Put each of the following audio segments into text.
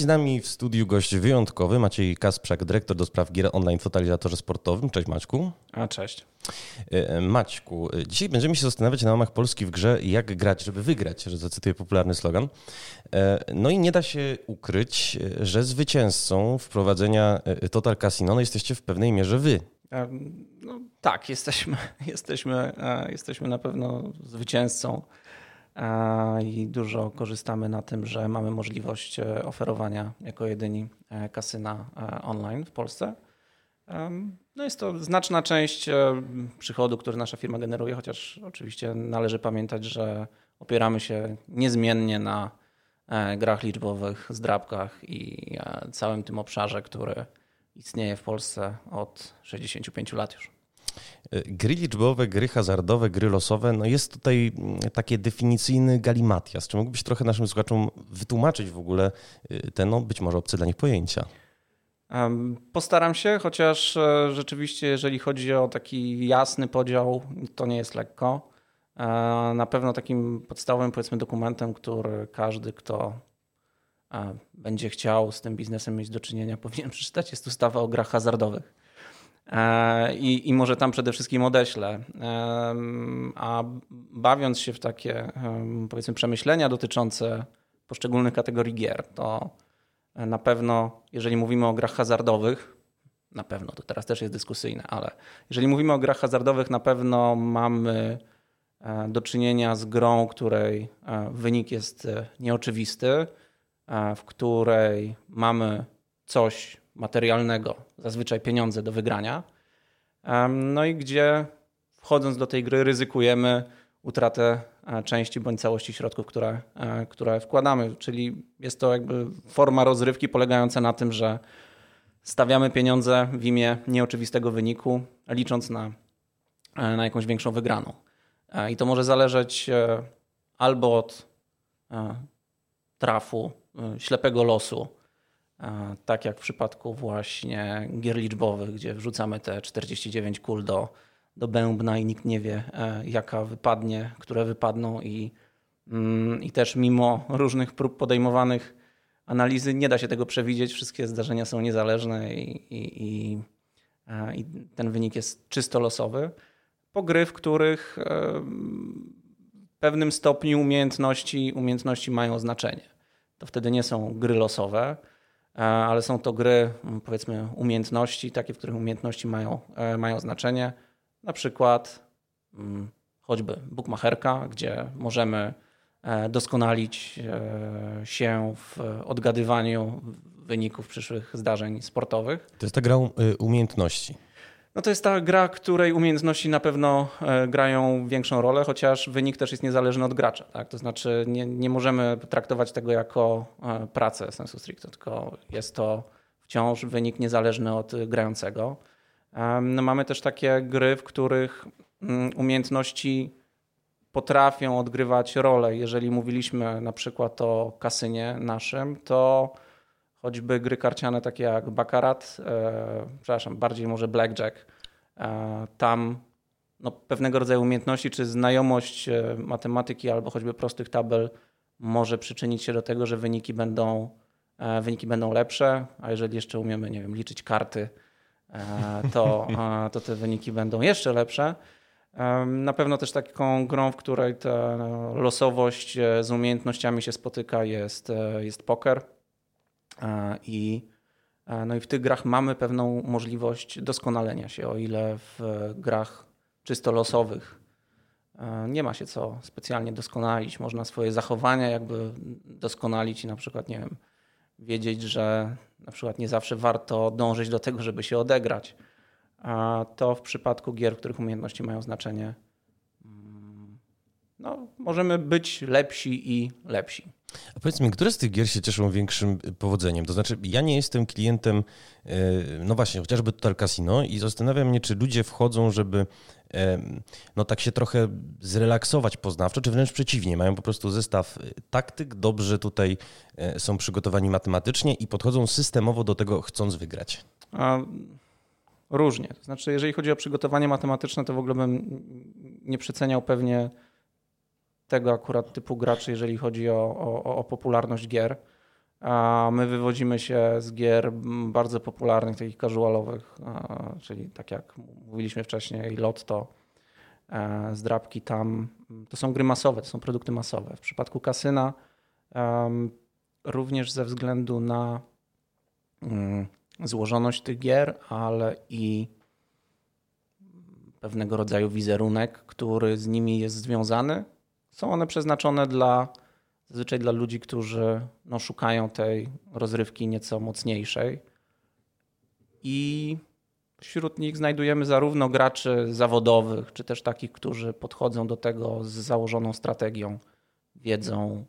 Dziś z nami w studiu gość wyjątkowy, Maciej Kasprzak, dyrektor do spraw gier online w totalizatorze sportowym. Cześć Maćku. A, cześć. E, Maćku, dzisiaj będziemy się zastanawiać na łamach Polski w grze, jak grać, żeby wygrać, że zacytuję popularny slogan. E, no i nie da się ukryć, że zwycięzcą wprowadzenia e, Total Casino no jesteście w pewnej mierze wy. No, tak, jesteśmy, jesteśmy, jesteśmy na pewno zwycięzcą i dużo korzystamy na tym, że mamy możliwość e, oferowania jako jedyni e, kasyna e, online w Polsce. No jest to znaczna część przychodu, który nasza firma generuje, chociaż oczywiście należy pamiętać, że opieramy się niezmiennie na grach liczbowych, zdrabkach i całym tym obszarze, który istnieje w Polsce od 65 lat już. Gry liczbowe, gry hazardowe, gry losowe, no jest tutaj mm, taki definicyjny galimatias. Czy mógłbyś trochę naszym słuchaczom wytłumaczyć w ogóle y, te, no być może obce dla nich pojęcia? Postaram się, chociaż e, rzeczywiście, jeżeli chodzi o taki jasny podział, to nie jest lekko. E, na pewno takim podstawowym, powiedzmy, dokumentem, który każdy, kto e, będzie chciał z tym biznesem mieć do czynienia, powinien przeczytać, jest ustawa o grach hazardowych. E, I, I może tam przede wszystkim odeślę. A bawiąc się w takie, powiedzmy, przemyślenia dotyczące poszczególnych kategorii gier, to na pewno, jeżeli mówimy o grach hazardowych, na pewno, to teraz też jest dyskusyjne, ale jeżeli mówimy o grach hazardowych, na pewno mamy e, do czynienia z grą, której e, wynik jest nieoczywisty, w której mamy coś materialnego, zazwyczaj pieniądze do wygrania. No i gdzie wchodząc do tej gry ryzykujemy utratę e, części bądź całości środków, które, e, które wkładamy. Czyli jest to jakby forma rozrywki polegająca na tym, że stawiamy pieniądze w imię nieoczywistego wyniku, licząc na, e, na jakąś większą wygraną. I to może zależeć albo od trafu, ślepego losu, tak jak w przypadku właśnie gier liczbowych, gdzie wrzucamy te 49 kul do, do bębna i nikt nie wie, e, jaka wypadnie, które wypadną i, mm, i też mimo różnych prób podejmowanych analizy nie da się tego przewidzieć. Wszystkie zdarzenia są niezależne i, i, i, e, i ten wynik jest czysto losowy. Po gry, w których e, w pewnym stopniu umiejętności, umiejętności mają znaczenie. To wtedy nie są gry losowe, E, ale są to gry, powiedzmy, umiejętności, takie, w których umiejętności mają, e, mają znaczenie. Na przykład choćby bookmacherka, gdzie możemy e, doskonalić się w odgadywaniu wyników przyszłych zdarzeń sportowych. To jest ta gra umiejętności. No to jest ta gra, której umiejętności na pewno e, grają większą rolę, chociaż wynik też jest niezależny od gracza. Tak? To znaczy nie, nie możemy traktować tego jako e, pracę sensu stricto, tylko jest to wciąż wynik niezależny od grającego. No mamy też takie gry, w których mm, umiejętności potrafią odgrywać rolę. Jeżeli mówiliśmy na przykład o kasynie naszym, to choćby gry karciane takie jak Baccarat, e, przepraszam, bardziej może Blackjack, e, tam no, pewnego rodzaju umiejętności czy znajomość e, matematyki albo choćby prostych tabel może przyczynić się do tego, że wyniki będą, e, wyniki będą lepsze, a jeżeli jeszcze umiemy, nie wiem, liczyć karty, e, to, to te wyniki będą jeszcze lepsze. E, na pewno też taką grą, w której ta losowość z umiejętnościami się spotyka jest, jest poker E, I, e, no i w tych grach mamy pewną możliwość doskonalenia się, o ile w grach czysto losowych e, nie ma się co specjalnie doskonalić. Można swoje zachowania jakby doskonalić i na przykład, nie wiem, wiedzieć, że na przykład nie zawsze warto dążyć do tego, żeby się odegrać. A to w przypadku gier, w których umiejętności mają znaczenie, no, możemy być lepsi i lepsi. A powiedz mi, które z tych gier się cieszą większym powodzeniem? To znaczy, ja nie jestem klientem, e, no właśnie, chociażby Total Casino i zastanawiam mnie, czy ludzie wchodzą, żeby e, no tak się trochę zrelaksować poznawczo, czy wręcz przeciwnie, mają po prostu zestaw e, taktyk, dobrze tutaj są przygotowani matematycznie i podchodzą systemowo do tego, chcąc wygrać. A, różnie. To znaczy, jeżeli chodzi o przygotowanie matematyczne, to w ogóle bym nie przeceniał pewnie tego akurat typu graczy, jeżeli chodzi o, o, o popularność gier. A my wywodzimy się z gier bardzo popularnych, takich casualowych, czyli tak jak mówiliśmy wcześniej, Lotto, e, zdrabki tam. To są gry masowe, to są produkty masowe. W przypadku kasyna również ze względu na mm, złożoność tych gier, ale i pewnego rodzaju wizerunek, który z nimi jest związany. Są one przeznaczone dla zazwyczaj dla ludzi, którzy no, szukają tej rozrywki nieco mocniejszej. I wśród nich znajdujemy zarówno graczy zawodowych, czy też takich, którzy podchodzą do tego z założoną strategią, wiedzą,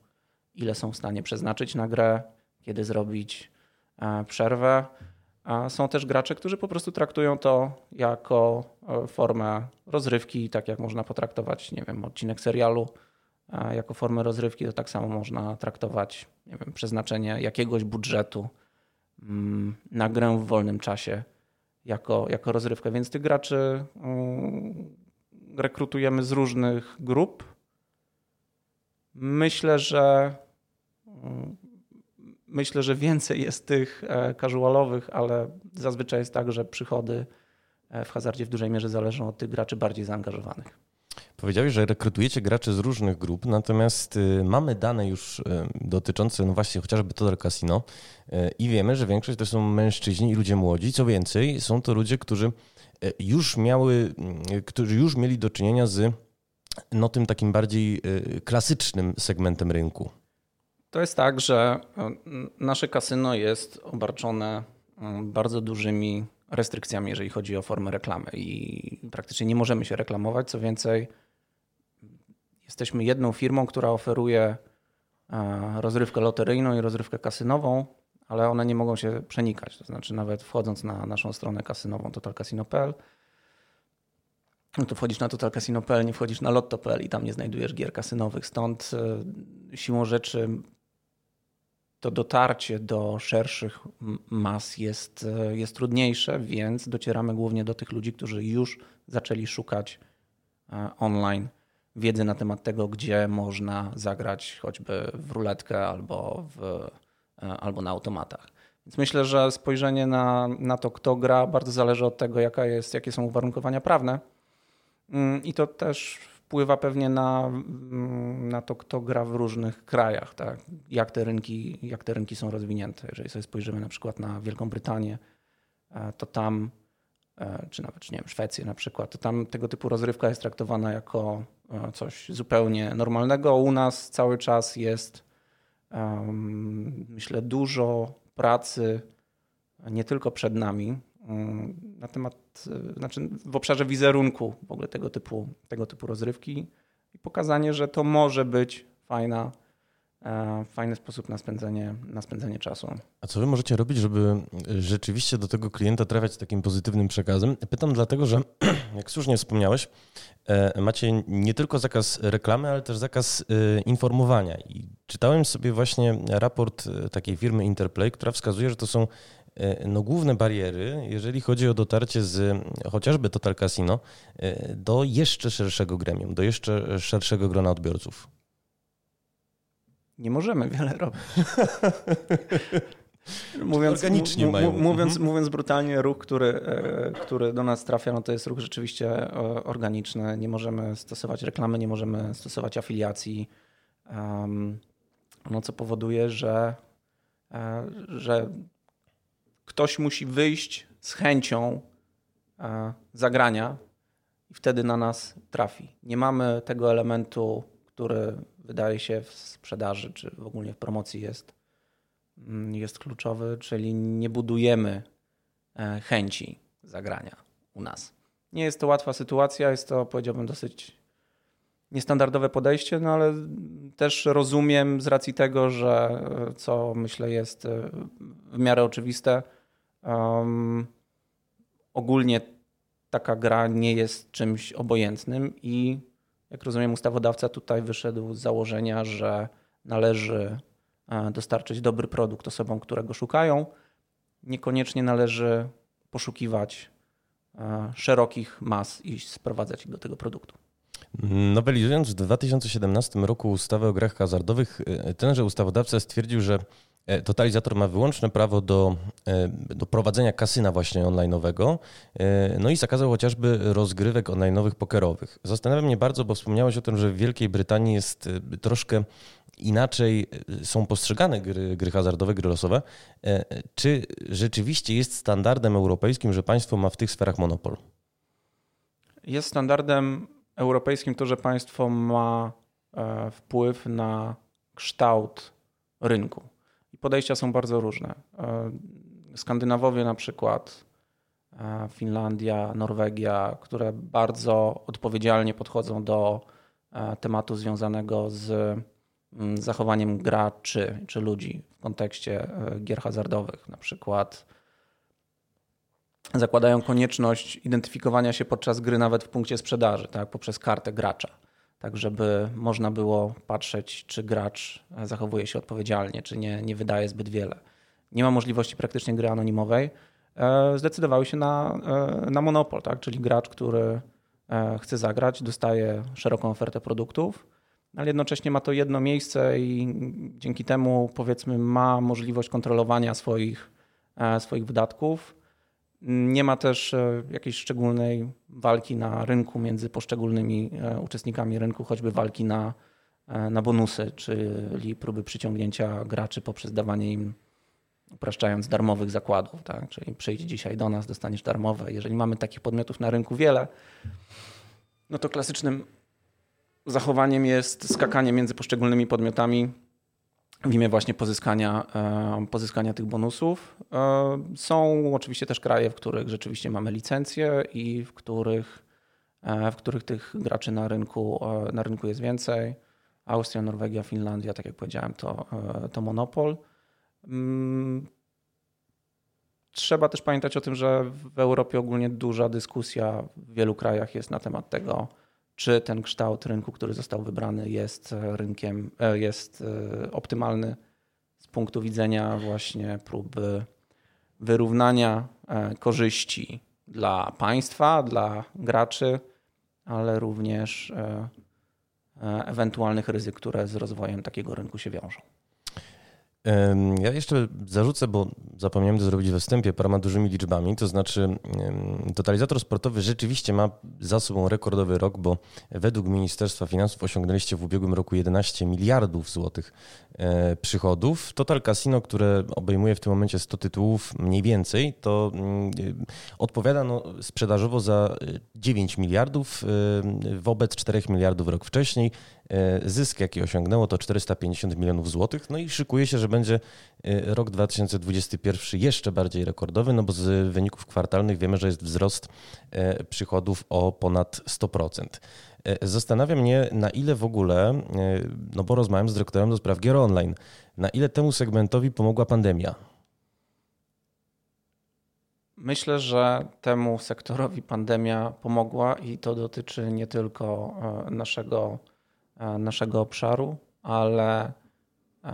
ile są w stanie przeznaczyć na grę, kiedy zrobić e, przerwę. A są też gracze, którzy po prostu traktują to jako e, formę rozrywki, tak jak można potraktować, nie wiem, odcinek serialu jako formę rozrywki, to tak samo można traktować nie wiem, przeznaczenie jakiegoś budżetu mm, na grę w wolnym czasie jako, jako rozrywkę. Więc tych graczy mm, rekrutujemy z różnych grup. Myślę, że mm, myślę, że więcej jest tych e, casualowych, ale zazwyczaj jest tak, że przychody e, w hazardzie w dużej mierze zależą od tych graczy bardziej zaangażowanych. Powiedziałeś, że rekrutujecie graczy z różnych grup, natomiast y, mamy dane już y, dotyczące no właśnie chociażby Total Casino y, i wiemy, że większość to są mężczyźni i ludzie młodzi. Co więcej, są to ludzie, którzy już miały, którzy już mieli do czynienia z no, tym takim bardziej klasycznym segmentem rynku. To jest tak, że nasze kasyno jest obarczone bardzo dużymi restrykcjami, jeżeli chodzi o formę reklamy i praktycznie nie możemy się reklamować. Co więcej, jesteśmy jedną firmą, która oferuje e, rozrywkę loteryjną i rozrywkę kasynową, ale one nie mogą się przenikać. To znaczy, nawet wchodząc na naszą stronę kasynową totalcasino.pl, no to wchodzisz na totalcasino.pl, nie wchodzisz na lotto.pl i tam nie znajdujesz gier kasynowych. Stąd e, siłą rzeczy to dotarcie do szerszych mas jest, e, jest trudniejsze, więc docieramy głównie do tych ludzi, którzy już zaczęli szukać online wiedzy na temat tego, gdzie można zagrać choćby w ruletkę albo, w, e, albo na automatach. Więc myślę, że spojrzenie na, na to, kto gra, bardzo zależy od tego, jaka jest, jakie są uwarunkowania prawne. Mm, I to też wpływa pewnie na, mm, na to, kto gra w różnych krajach, tak? jak, te rynki, jak te rynki są rozwinięte. Jeżeli sobie spojrzymy na przykład na Wielką Brytanię, e, to tam, czy nawet nie wiem, Szwecję na przykład, to tam tego typu rozrywka jest traktowana jako e, coś zupełnie normalnego. U nas cały czas jest, myślę, dużo pracy nie tylko przed nami, na temat, znaczy w obszarze wizerunku w ogóle tego typu, tego typu rozrywki i pokazanie, że to może być fajna, e, fajny sposób na spędzenie, na spędzenie czasu. A co wy możecie robić, żeby rzeczywiście do tego klienta trafiać z takim pozytywnym przekazem? Pytam dlatego, że jak słusznie wspomniałeś, e, macie nie tylko zakaz reklamy, ale też zakaz e, informowania. I czytałem sobie właśnie raport takiej firmy Interplay, która wskazuje, że to są E, no, główne bariery, jeżeli chodzi o dotarcie z chociażby Total Casino e, do jeszcze szerszego gremium, do jeszcze szerszego grona odbiorców? Nie możemy wiele robić. mówiąc, organicznie mają. Mówiąc, mhm. mówiąc brutalnie, ruch, który, e, który do nas trafia, no to jest ruch rzeczywiście organiczny. Nie możemy stosować reklamy, nie możemy stosować afiliacji, no co powoduje, że, że ktoś musi wyjść z chęcią e, zagrania i wtedy na nas trafi. Nie mamy tego elementu, który wydaje się w sprzedaży czy w ogóle w promocji jest, mm, jest kluczowy, czyli nie budujemy e, chęci zagrania u nas. Nie jest to łatwa sytuacja, jest to powiedziałbym dosyć niestandardowe podejście, no ale też rozumiem z racji tego, że e, co myślę jest w miarę oczywiste, Um, ogólnie taka gra nie jest czymś obojętnym i jak rozumiem, ustawodawca tutaj wyszedł z założenia, że należy e, dostarczyć dobry produkt osobom, które go szukają. Niekoniecznie należy poszukiwać e, szerokich mas i sprowadzać ich do tego produktu. Nowelizując w 2017 roku ustawę o grach hazardowych, e, tenże ustawodawca stwierdził, że totalizator ma wyłączne prawo do, e, do prowadzenia kasyna właśnie online'owego, e, no i zakazał chociażby rozgrywek online'owych pokerowych. Zastanawia mnie bardzo, bo wspomniałeś o tym, że w Wielkiej Brytanii jest troszkę inaczej są postrzegane gry, gry hazardowe, gry losowe. Czy rzeczywiście jest standardem europejskim, że państwo ma w tych sferach monopol? Jest standardem europejskim to, że państwo ma wpływ na kształt rynku podejścia są bardzo różne. E, Skandynawowie na przykład, e, Finlandia, Norwegia, które bardzo odpowiedzialnie podchodzą do e, tematu związanego z mm, zachowaniem graczy czy ludzi w kontekście gier hazardowych. Na przykład zakładają konieczność identyfikowania się podczas gry nawet w punkcie sprzedaży, tak, poprzez kartę gracza tak żeby można było patrzeć, czy gracz zachowuje się odpowiedzialnie, czy nie, nie wydaje zbyt wiele. Nie ma możliwości praktycznie gry anonimowej. E, zdecydowały się na, e, na monopol, tak? czyli gracz, który e, chce zagrać, dostaje szeroką ofertę produktów, ale jednocześnie ma to jedno miejsce i dzięki temu powiedzmy ma możliwość kontrolowania swoich, swoich wydatków nie ma też e, jakiejś szczególnej walki na rynku między poszczególnymi e, uczestnikami rynku, choćby walki na, e, na bonusy, czyli próby przyciągnięcia graczy poprzez dawanie im, upraszczając, darmowych zakładów. Tak? Czyli przyjdź dzisiaj do nas, dostaniesz darmowe. Jeżeli mamy takich podmiotów na rynku wiele, no to klasycznym zachowaniem jest skakanie między poszczególnymi podmiotami w imię właśnie pozyskania, e, pozyskania tych bonusów. E, są oczywiście też kraje, w których rzeczywiście mamy licencje i w których, e, w których tych graczy na rynku, na rynku jest więcej. Austria, Norwegia, Finlandia, tak jak powiedziałem, to, to monopol. Mm, trzeba też pamiętać o tym, że w Europie ogólnie duża dyskusja w wielu krajach jest na temat tego, czy ten kształt rynku, który został wybrany, jest e, rynkiem, e, jest e, optymalny z punktu widzenia właśnie próby wyrównania korzyści dla państwa, dla graczy, ale również ewentualnych ryzyk, które z rozwojem takiego rynku się wiążą. Ja jeszcze zarzucę, bo zapomniałem to zrobić we wstępie paroma dużymi liczbami, to znaczy totalizator sportowy rzeczywiście ma za sobą rekordowy rok, bo według Ministerstwa Finansów osiągnęliście w ubiegłym roku 11 miliardów złotych przychodów. Total Casino, które obejmuje w tym momencie 100 tytułów mniej więcej, to mm, odpowiada no, sprzedażowo za 9 miliardów wobec 4 miliardów rok wcześniej. E, zysk, jaki osiągnęło, to 450 milionów złotych. No i szykuje się, że będzie e, rok 2021 jeszcze bardziej rekordowy, no bo z wyników kwartalnych wiemy, że jest wzrost e, przychodów o ponad 100%. Zastanawia mnie, na ile w ogóle, no bo rozmawiam z dyrektorem do spraw gier online, na ile temu segmentowi pomogła pandemia? Myślę, że temu sektorowi pandemia pomogła i to dotyczy nie tylko naszego E, naszego obszaru, ale e,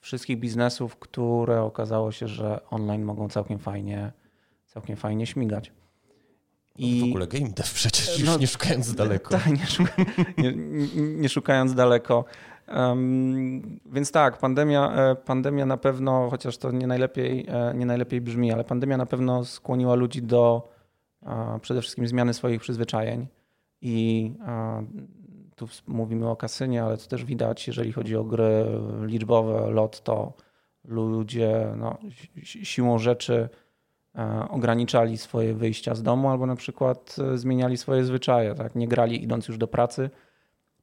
wszystkich biznesów, które okazało się, że online mogą całkiem fajnie, całkiem fajnie śmigać. No I w ogóle game dev przecież już no, nie szukając daleko. Tak, nie, szuka, nie, nie szukając daleko. Um, więc tak, pandemia, e, pandemia na pewno, chociaż to nie najlepiej, nie najlepiej brzmi, ale pandemia na pewno skłoniła ludzi do przede wszystkim zmiany swoich przyzwyczajeń i tu mówimy o kasynie, ale to też widać, jeżeli chodzi o gry liczbowe, lot, to ludzie no, siłą rzeczy e, ograniczali swoje wyjścia z domu albo na przykład e, zmieniali swoje zwyczaje. Tak? Nie grali idąc już do pracy,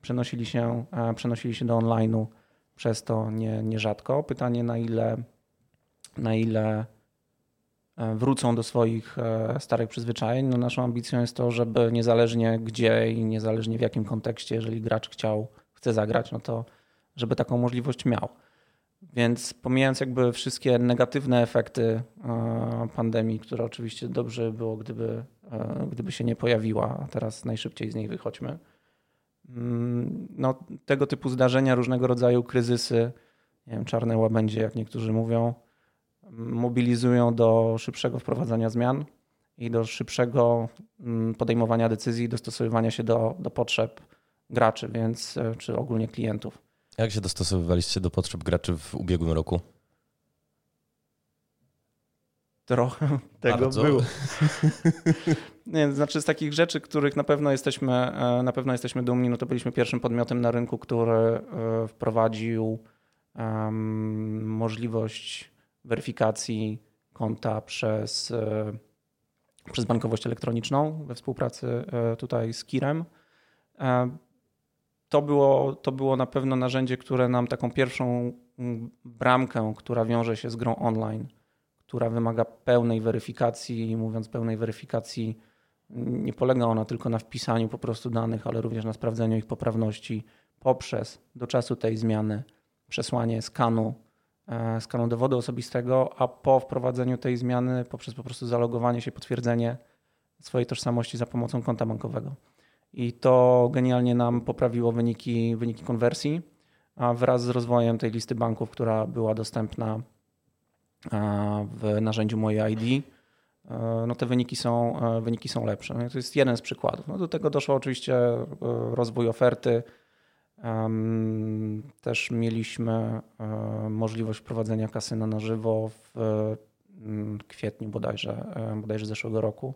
przenosili się, e, przenosili się do online'u przez to nie, nierzadko. Pytanie na ile, na ile E, wrócą do swoich e, starych przyzwyczajeń. No naszą ambicją jest to, żeby niezależnie gdzie i niezależnie w jakim kontekście, jeżeli gracz chciał, chce zagrać, no to żeby taką możliwość miał. Więc pomijając jakby wszystkie negatywne efekty e, pandemii, które oczywiście dobrze było, gdyby, gdyby się nie pojawiła, a teraz najszybciej z niej wychodźmy. Mm, no, tego typu zdarzenia, różnego rodzaju kryzysy, nie wiem, czarne łabędzie, jak niektórzy mówią, mobilizują do szybszego wprowadzania zmian i do szybszego mm, podejmowania decyzji, dostosowywania się do, do potrzeb graczy, więc e, czy ogólnie klientów. Jak się dostosowywaliście do potrzeb graczy w ubiegłym roku? Trochę tego Bardzo. było. Nie, znaczy z takich rzeczy, których na pewno jesteśmy, e, na pewno jesteśmy dumni, no to byliśmy pierwszym podmiotem na rynku, który e, wprowadził um, możliwość weryfikacji konta przez, e, przez bankowość elektroniczną we współpracy tutaj z Kirem. To było, to było na pewno narzędzie, które nam taką pierwszą bramkę, która wiąże się z grą online, która wymaga pełnej weryfikacji, mówiąc pełnej weryfikacji, nie polega ona tylko na wpisaniu po prostu danych, ale również na sprawdzeniu ich poprawności poprzez do czasu tej zmiany przesłanie skanu, e, skanu dowodu osobistego, a po wprowadzeniu tej zmiany poprzez po prostu zalogowanie się, potwierdzenie swojej tożsamości za pomocą konta bankowego. I to genialnie nam poprawiło wyniki, wyniki konwersji, a wraz z rozwojem tej listy banków, która była dostępna w narzędziu Moje ID, e, no te wyniki są, e, wyniki są lepsze. No to jest jeden z przykładów. No do tego doszło oczywiście e, rozwój oferty. Też mieliśmy możliwość prowadzenia kasyna na żywo w kwietniu bodajże, bodajże zeszłego roku.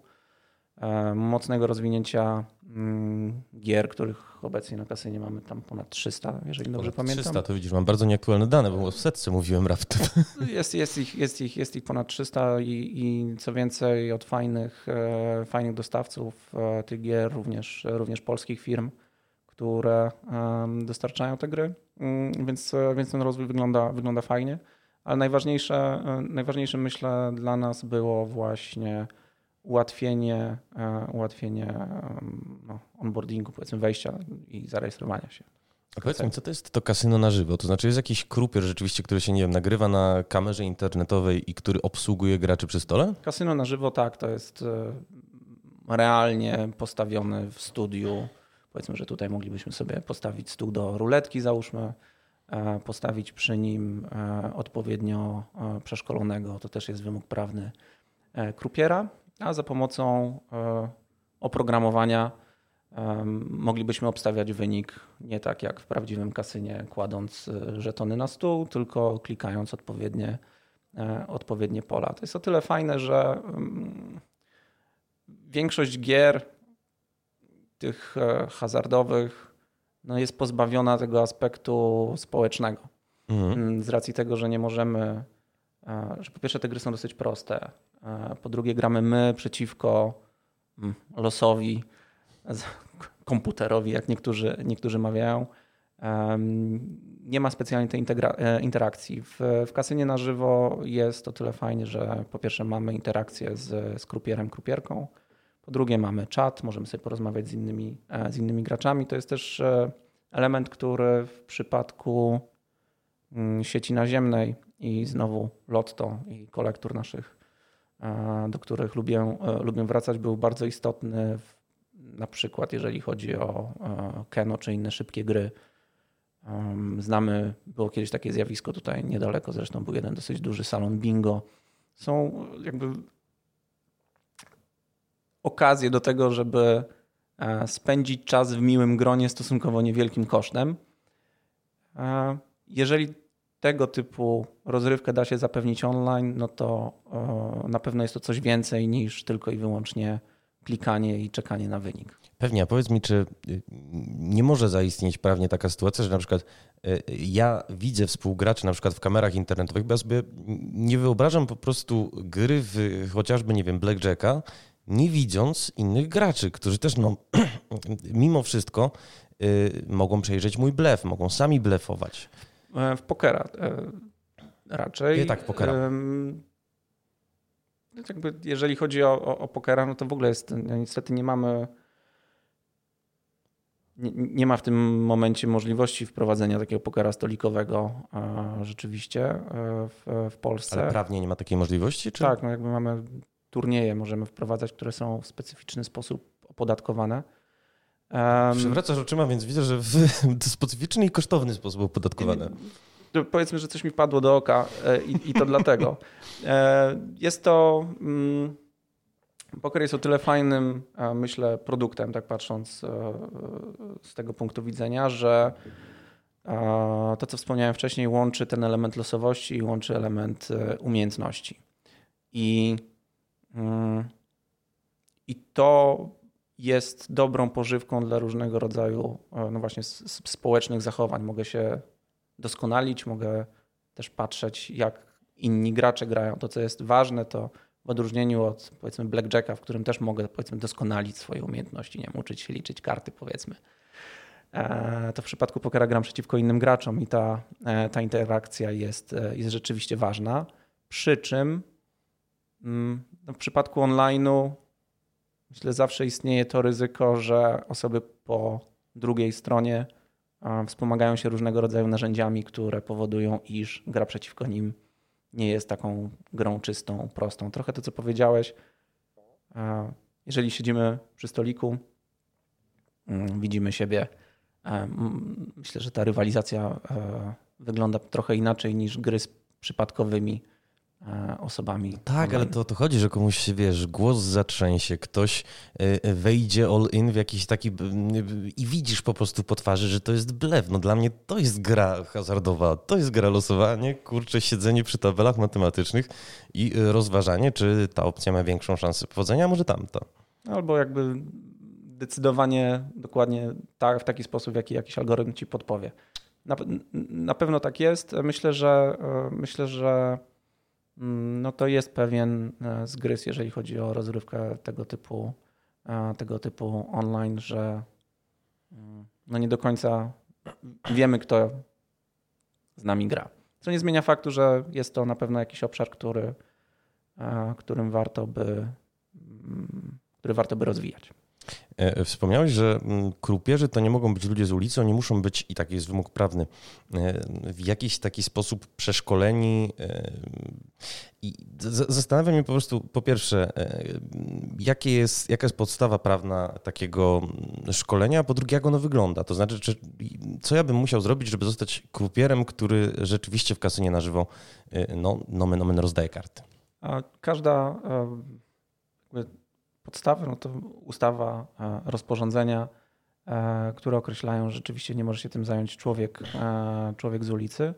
E, mocnego rozwinięcia mm, gier, których obecnie na kasynie mamy tam ponad 300, jeżeli dobrze pamiętam. 300, to widzisz, mam bardzo nieaktualne dane, bo o setce mówiłem raptem. Jest, jest, ich, jest, ich, jest ich ponad 300 i, i co więcej od fajnych, e, fajnych dostawców e, tych gier, również, również polskich firm, które dostarczają te gry, mm, więc, więc ten rozwój wygląda, wygląda fajnie. Ale najważniejsze, najważniejsze myślę dla nas było właśnie ułatwienie, e, ułatwienie no, onboardingu, powiedzmy wejścia i zarejestrowania się. A powiedz mi, co to jest to kasyno na żywo? To znaczy jest jakiś krupier rzeczywiście, który się, nie wiem, nagrywa na kamerze internetowej i który obsługuje graczy przy stole? Kasyno na żywo, tak, to jest e, realnie postawiony w studiu. Powiedzmy, że tutaj moglibyśmy sobie postawić stół do ruletki, załóżmy, e, postawić przy nim odpowiednio przeszkolonego, to też jest wymóg prawny, krupiera a za pomocą e, oprogramowania moglibyśmy obstawiać wynik nie tak jak w prawdziwym kasynie, kładąc e, żetony na stół, tylko klikając odpowiednie, e, odpowiednie pola. To jest o tyle fajne, że mm, większość gier tych hazardowych no jest pozbawiona tego aspektu społecznego. Mhm. Mm, z racji tego, że nie możemy, że po pierwsze te gry są dosyć proste, po drugie, gramy my przeciwko mm, losowi, komputerowi, jak niektórzy, niektórzy mawiają. Nie ma specjalnie tej e, interakcji. W, w kasynie na żywo jest to tyle fajnie, że po pierwsze mamy interakcję z, z krupierem, krupierką. Po drugie mamy czat, możemy sobie porozmawiać z innymi, e, z innymi graczami. To jest też e, element, który w przypadku sieci naziemnej i znowu Lotto i kolektur naszych do których lubię, e, lubię wracać, był bardzo istotny, w, na przykład jeżeli chodzi o e, Keno czy inne szybkie gry. Znamy, było kiedyś takie zjawisko tutaj niedaleko, zresztą był jeden dosyć duży salon bingo. Są jakby okazje do tego, żeby e, spędzić czas w miłym gronie stosunkowo niewielkim kosztem. Jeżeli tego typu rozrywkę da się zapewnić online, no to e, na pewno jest to coś więcej niż tylko i wyłącznie klikanie i czekanie na wynik. Pewnie, a powiedz mi, czy y, nie może zaistnieć prawnie taka sytuacja, że na przykład y, ja widzę współgraczy na przykład w kamerach internetowych, bo ja sobie nie wyobrażam po prostu gry w chociażby, nie wiem, Blackjacka, nie widząc innych graczy, którzy też no, mimo wszystko y, mogą przejrzeć mój blef, mogą sami blefować. E, w pokera e, raczej. Nie tak, pokera. Jakby jeżeli chodzi o, o, o pokera, no to w ogóle jest, no niestety nie mamy nie, ma w tym momencie możliwości wprowadzenia takiego pokera stolikowego rzeczywiście e, w, w, Polsce. Ale prawnie nie ma takiej możliwości? Czy? Tak, no jakby mamy turnieje, możemy wprowadzać, które są w specyficzny sposób opodatkowane. Um, Przewracasz oczyma, więc widzę, że w specyficzny i kosztowny sposób opodatkowane. Powiedzmy, że coś mi padło do oka e, i, i to dlatego. E, jest to. Mm, poker jest o tyle fajnym, e, myślę, produktem, tak patrząc z tego punktu widzenia, że to, co wspomniałem wcześniej, łączy ten element losowości i łączy element umiejętności. I, mm, i to jest dobrą pożywką dla różnego rodzaju e, no właśnie, społecznych zachowań. Mogę się doskonalić, mogę też patrzeć, jak inni gracze grają. To, co jest ważne, to w odróżnieniu od powiedzmy blackjacka, w którym też mogę powiedzmy doskonalić swoje umiejętności, nie wiem, uczyć się liczyć karty powiedzmy. E, to w przypadku pokera gram przeciwko innym graczom i ta, e, ta interakcja jest, jest rzeczywiście ważna. Przy czym mm, no w przypadku online'u myślę zawsze istnieje to ryzyko, że osoby po drugiej stronie wspomagają się różnego rodzaju narzędziami, które powodują, iż gra przeciwko nim nie jest taką grą czystą, prostą. Trochę to, co powiedziałeś, jeżeli siedzimy przy stoliku, mm, widzimy siebie, myślę, że ta rywalizacja wygląda trochę inaczej niż gry z przypadkowymi E, osobami. Tak, ale to o to chodzi, że komuś się, wiesz, głos zatrzęsie, ktoś e, wejdzie all in w jakiś taki i widzisz po prostu po twarzy, że to jest blef. No dla mnie to jest gra hazardowa, to jest gra losowanie, kurcze siedzenie przy tabelach matematycznych i rozważanie, czy ta opcja ma większą szansę powodzenia, a może tamta. Albo jakby decydowanie dokładnie tak, w taki sposób, w jaki jakiś algorytm ci podpowie. Na, na pewno tak jest. Myślę, że e, myślę, że no to jest pewien e, zgryz, jeżeli chodzi o rozrywkę tego typu, e, tego typu online, że mm, no nie do końca wiemy, kto z nami gra. Co nie zmienia faktu, że jest to na pewno jakiś obszar, który, e, którym warto by, mm, który warto by rozwijać. E, wspomniałeś, że mm, krupierzy to nie mogą być ludzie z ulicy, oni muszą być, i taki jest wymóg prawny, e, w jakiś taki sposób przeszkoleni. E, I zastanawiam się po prostu, po pierwsze, jakie jest, jaka jest podstawa prawna takiego mm, szkolenia, a po drugie, jak ono wygląda. To znaczy, czy, co ja bym musiał zrobić, żeby zostać krupierem, który rzeczywiście w kasynie na żywo no, nomen, nomen rozdaje karty. A każda podstawy, no to ustawa, e, rozporządzenia, e, które określają, że rzeczywiście nie może się tym zająć człowiek, e, człowiek z ulicy.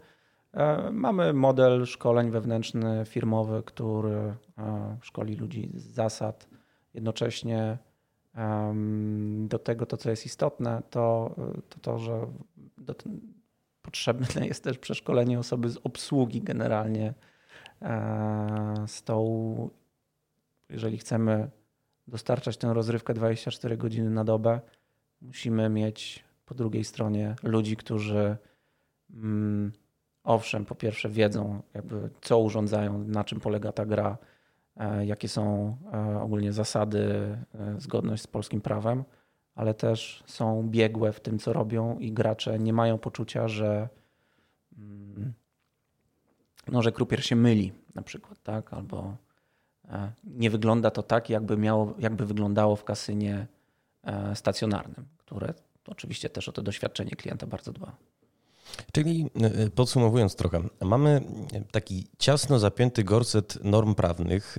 Mamy model szkoleń wewnętrzny, firmowy, który szkoli ludzi z zasad. Jednocześnie do tego to, co jest istotne, to to, to że do, potrzebne jest też przeszkolenie osoby z obsługi generalnie stołu. Jeżeli chcemy dostarczać tę rozrywkę 24 godziny na dobę, musimy mieć po drugiej stronie ludzi, którzy mm, owszem, po pierwsze wiedzą, jakby co urządzają, na czym polega ta gra, e, jakie są e, ogólnie zasady, e, zgodność z polskim prawem, ale też są biegłe w tym, co robią i gracze nie mają poczucia, że mm, no, że krupier się myli na przykład, tak? Albo nie wygląda to tak, jakby, miało, jakby wyglądało w kasynie e, stacjonarnym, które oczywiście też o to doświadczenie klienta bardzo dba. Czyli e, podsumowując trochę, mamy taki ciasno zapięty gorset norm prawnych.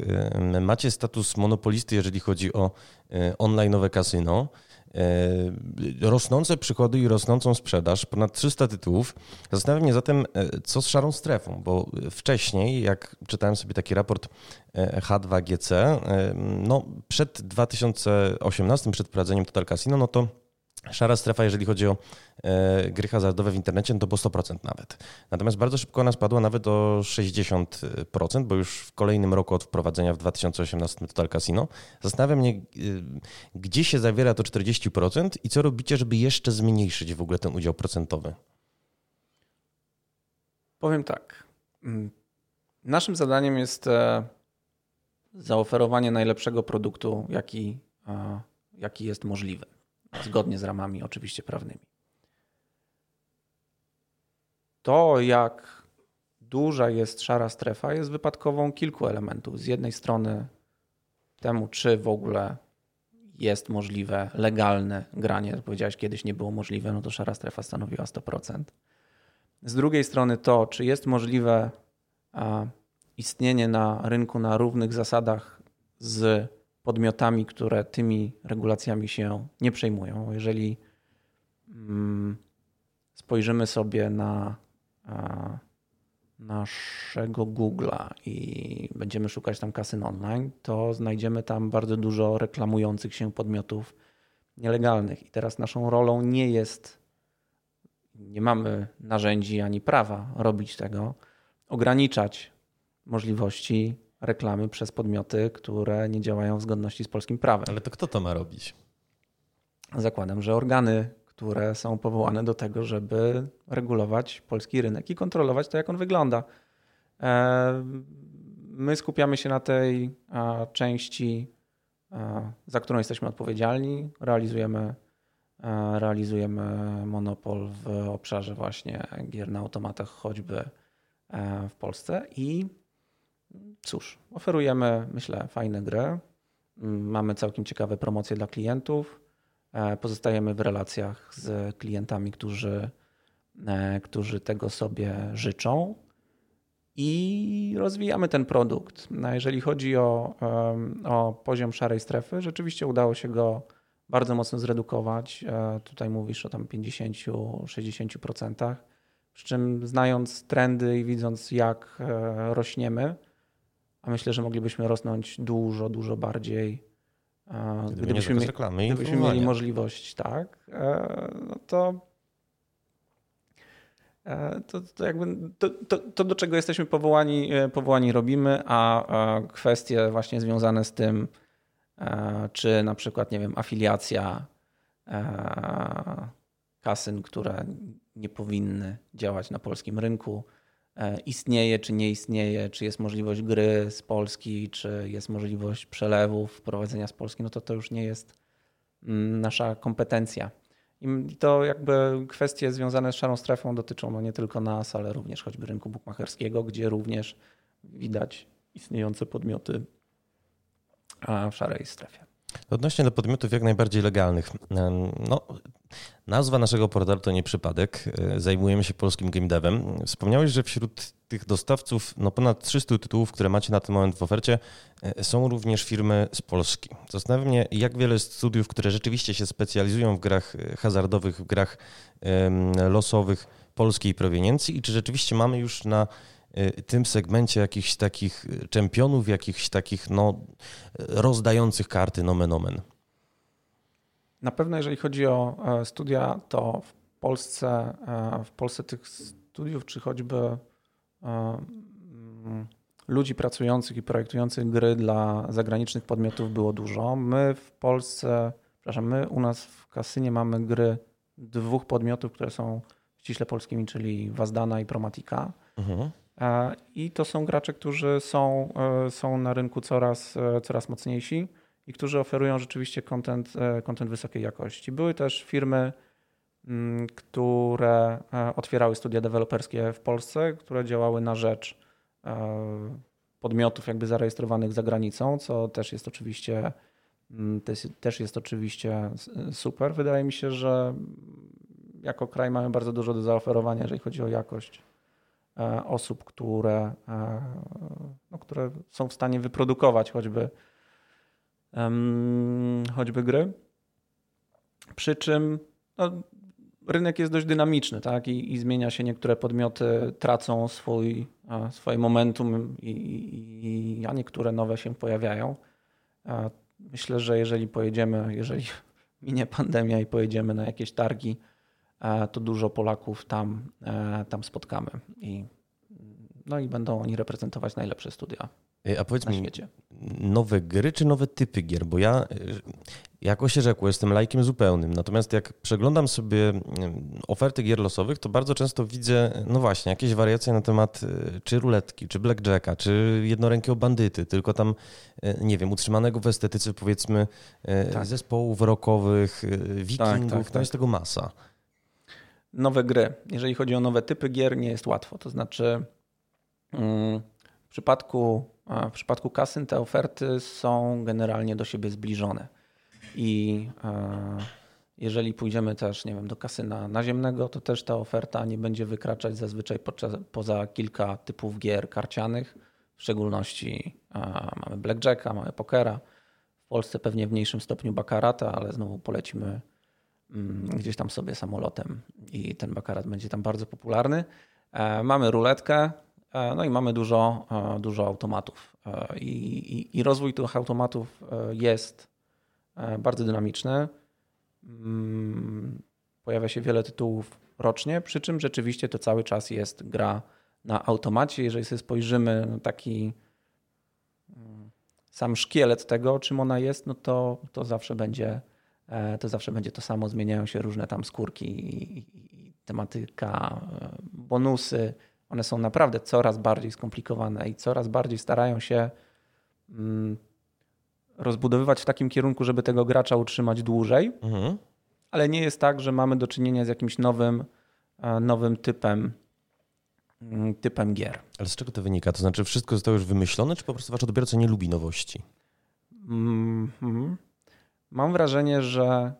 Macie status monopolisty, jeżeli chodzi o online'owe kasyno. E, rosnące przychody i rosnącą sprzedaż, ponad 300 tytułów. Zastanawiam się zatem, e, co z szarą strefą, bo wcześniej, jak czytałem sobie taki raport e, H2GC, no przed 2018, przed wprowadzeniem Total Casino, no to Szara strefa, jeżeli chodzi o e, gry hazardowe w internecie, no to było 100% nawet. Natomiast bardzo szybko ona spadła nawet o 60%, bo już w kolejnym roku od wprowadzenia w 2018 Total Casino. Zastanawiam mnie, e, gdzie się zawiera to 40% i co robicie, żeby jeszcze zmniejszyć w ogóle ten udział procentowy? Powiem tak. Mm, naszym zadaniem jest e, zaoferowanie najlepszego produktu, jaki, jaki jest możliwy zgodnie z ramami oczywiście prawnymi. To, jak duża jest szara strefa, jest wypadkową kilku elementów. Z jednej strony temu, czy w ogóle jest możliwe legalne granie. Powiedziałeś, kiedyś nie było możliwe, no to szara strefa stanowiła 100%. Z drugiej strony to, czy jest możliwe istnienie na rynku na równych zasadach z podmiotami, które tymi regulacjami się nie przejmują. Jeżeli mm, spojrzymy sobie na naszego Google'a i będziemy szukać tam kasyn online, to znajdziemy tam bardzo dużo reklamujących się podmiotów nielegalnych. I teraz naszą rolą nie jest, nie mamy narzędzi ani prawa robić tego, ograniczać możliwości reklamy przez podmioty, które nie działają w zgodności z polskim prawem. Ale to kto to ma robić? Zakładam, że organy, które są powołane do tego, żeby regulować polski rynek i kontrolować to, jak on wygląda. E, my skupiamy się na tej części, za którą jesteśmy odpowiedzialni. Realizujemy, realizujemy monopol w obszarze właśnie gier na automatach, choćby e, w Polsce i cóż, oferujemy, myślę, fajne gry. Mamy całkiem ciekawe promocje dla klientów. E, pozostajemy w relacjach z klientami, którzy, e, którzy tego sobie życzą i rozwijamy ten produkt. No, jeżeli chodzi o, o poziom szarej strefy, rzeczywiście udało się go bardzo mocno zredukować. E, tutaj mówisz o tam 50-60%. Przy czym znając trendy i widząc, jak rośniemy, a myślę, że moglibyśmy rosnąć dużo, dużo bardziej. Gdyby gdybyśmy, nie reklamy gdybyśmy mieli możliwość, tak, e, no to, e, to, to, jakby to, to, to, do czego jesteśmy powołani, e, powołani robimy, a kwestie właśnie związane z tym, czy na przykład, nie wiem, afiliacja kasyn, które nie powinny działać na polskim rynku, E, istnieje, czy nie istnieje, czy jest możliwość gry z Polski, czy jest możliwość przelewów, wprowadzenia z Polski, no to to już nie jest mm, nasza kompetencja. I to jakby kwestie związane z szarą strefą dotyczą no nie tylko nas, ale również choćby rynku bukmacherskiego, gdzie również widać istniejące podmioty w szarej strefie. Odnośnie do podmiotów jak najbardziej legalnych. No, nazwa naszego portalu to nie przypadek. E, zajmujemy się polskim game devem. Wspomniałeś, że wśród tych dostawców no ponad 300 tytułów, które macie na ten moment w ofercie, e, są również firmy z Polski. Zastanawiam mnie, jak wiele studiów, które rzeczywiście się specjalizują w grach e, hazardowych, w grach losowych polskiej proweniencji i czy rzeczywiście mamy już na tym segmencie jakichś takich czempionów, jakichś takich no, rozdających karty nomen omen? Na pewno jeżeli chodzi o e, studia, to w Polsce, e, w Polsce tych studiów, czy choćby e, mm, ludzi pracujących i projektujących gry dla zagranicznych podmiotów było dużo. My w Polsce, przepraszam, my u nas w kasynie mamy gry dwóch podmiotów, które są ściśle polskimi, czyli Wazdana i Promatika. Mhm. E, I to są gracze, którzy są, e, są na rynku coraz, e, coraz mocniejsi i którzy oferują rzeczywiście content, content wysokiej jakości. Były też firmy, mm, które otwierały studia deweloperskie w Polsce, które działały na rzecz podmiotów jakby zarejestrowanych za granicą, co też jest oczywiście mm, też jest oczywiście super. Wydaje mi się, że jako kraj mamy bardzo dużo do zaoferowania, jeżeli chodzi o jakość osób, które, e, no, które są w stanie wyprodukować choćby, choćby gry. Przy czym no, rynek jest dość dynamiczny tak? I, I, zmienia się. Niektóre podmioty tracą swój, e, swoje momentum, i, i, a niektóre nowe się pojawiają. Myślę, że jeżeli pojedziemy, jeżeli minie pandemia i pojedziemy na jakieś targi, E, to dużo Polaków tam, e, tam spotkamy. I, no i będą oni reprezentować najlepsze studia. E, a powiedz mi, świecie. nowe gry czy nowe typy gier? Bo ja, jako się rzekło, jestem lajkiem zupełnym. Natomiast jak przeglądam sobie oferty gier losowych, to bardzo często widzę, no właśnie, jakieś wariacje na temat czy ruletki, czy blackjacka, czy jednorękiego bandyty, tylko tam, nie wiem, utrzymanego w estetyce powiedzmy tak. zespołów rockowych, wikingów, tak, tak, to jest tego masa nowe gry. Jeżeli chodzi o nowe typy gier, nie jest łatwo. To znaczy, mm, w przypadku, w przypadku kasyn te oferty są generalnie do siebie zbliżone. I jeżeli pójdziemy też, nie wiem, do kasyna naziemnego, to też ta oferta nie będzie wykraczać zazwyczaj podczas, poza kilka typów gier karcianych. W szczególności mamy blackjacka, mamy pokera. W Polsce pewnie w mniejszym stopniu bakarata, ale znowu polecimy gdzieś tam sobie samolotem i ten bakarat będzie tam bardzo popularny. Mamy ruletkę, no i mamy dużo, dużo automatów. I, i, I rozwój tych automatów jest bardzo dynamiczny. Mm, pojawia się wiele tytułów rocznie, przy czym rzeczywiście to cały czas jest gra na automacie. Jeżeli sobie spojrzymy na taki mm, sam szkielet tego, czym ona jest, no to, to zawsze będzie e, to zawsze będzie to samo. Zmieniają się różne tam skórki i, tematyka, e, bonusy. One są naprawdę coraz bardziej skomplikowane i coraz bardziej starają się mm, rozbudowywać w takim kierunku, żeby tego gracza utrzymać dłużej. Mhm. Ale nie jest tak, że mamy do czynienia z jakimś nowym, e, nowym typem Mm, typem gier. Ale z czego to wynika? To znaczy wszystko zostało już wymyślone, czy po prostu wasz odbiorca nie lubi nowości? Mm -hmm. Mam wrażenie, że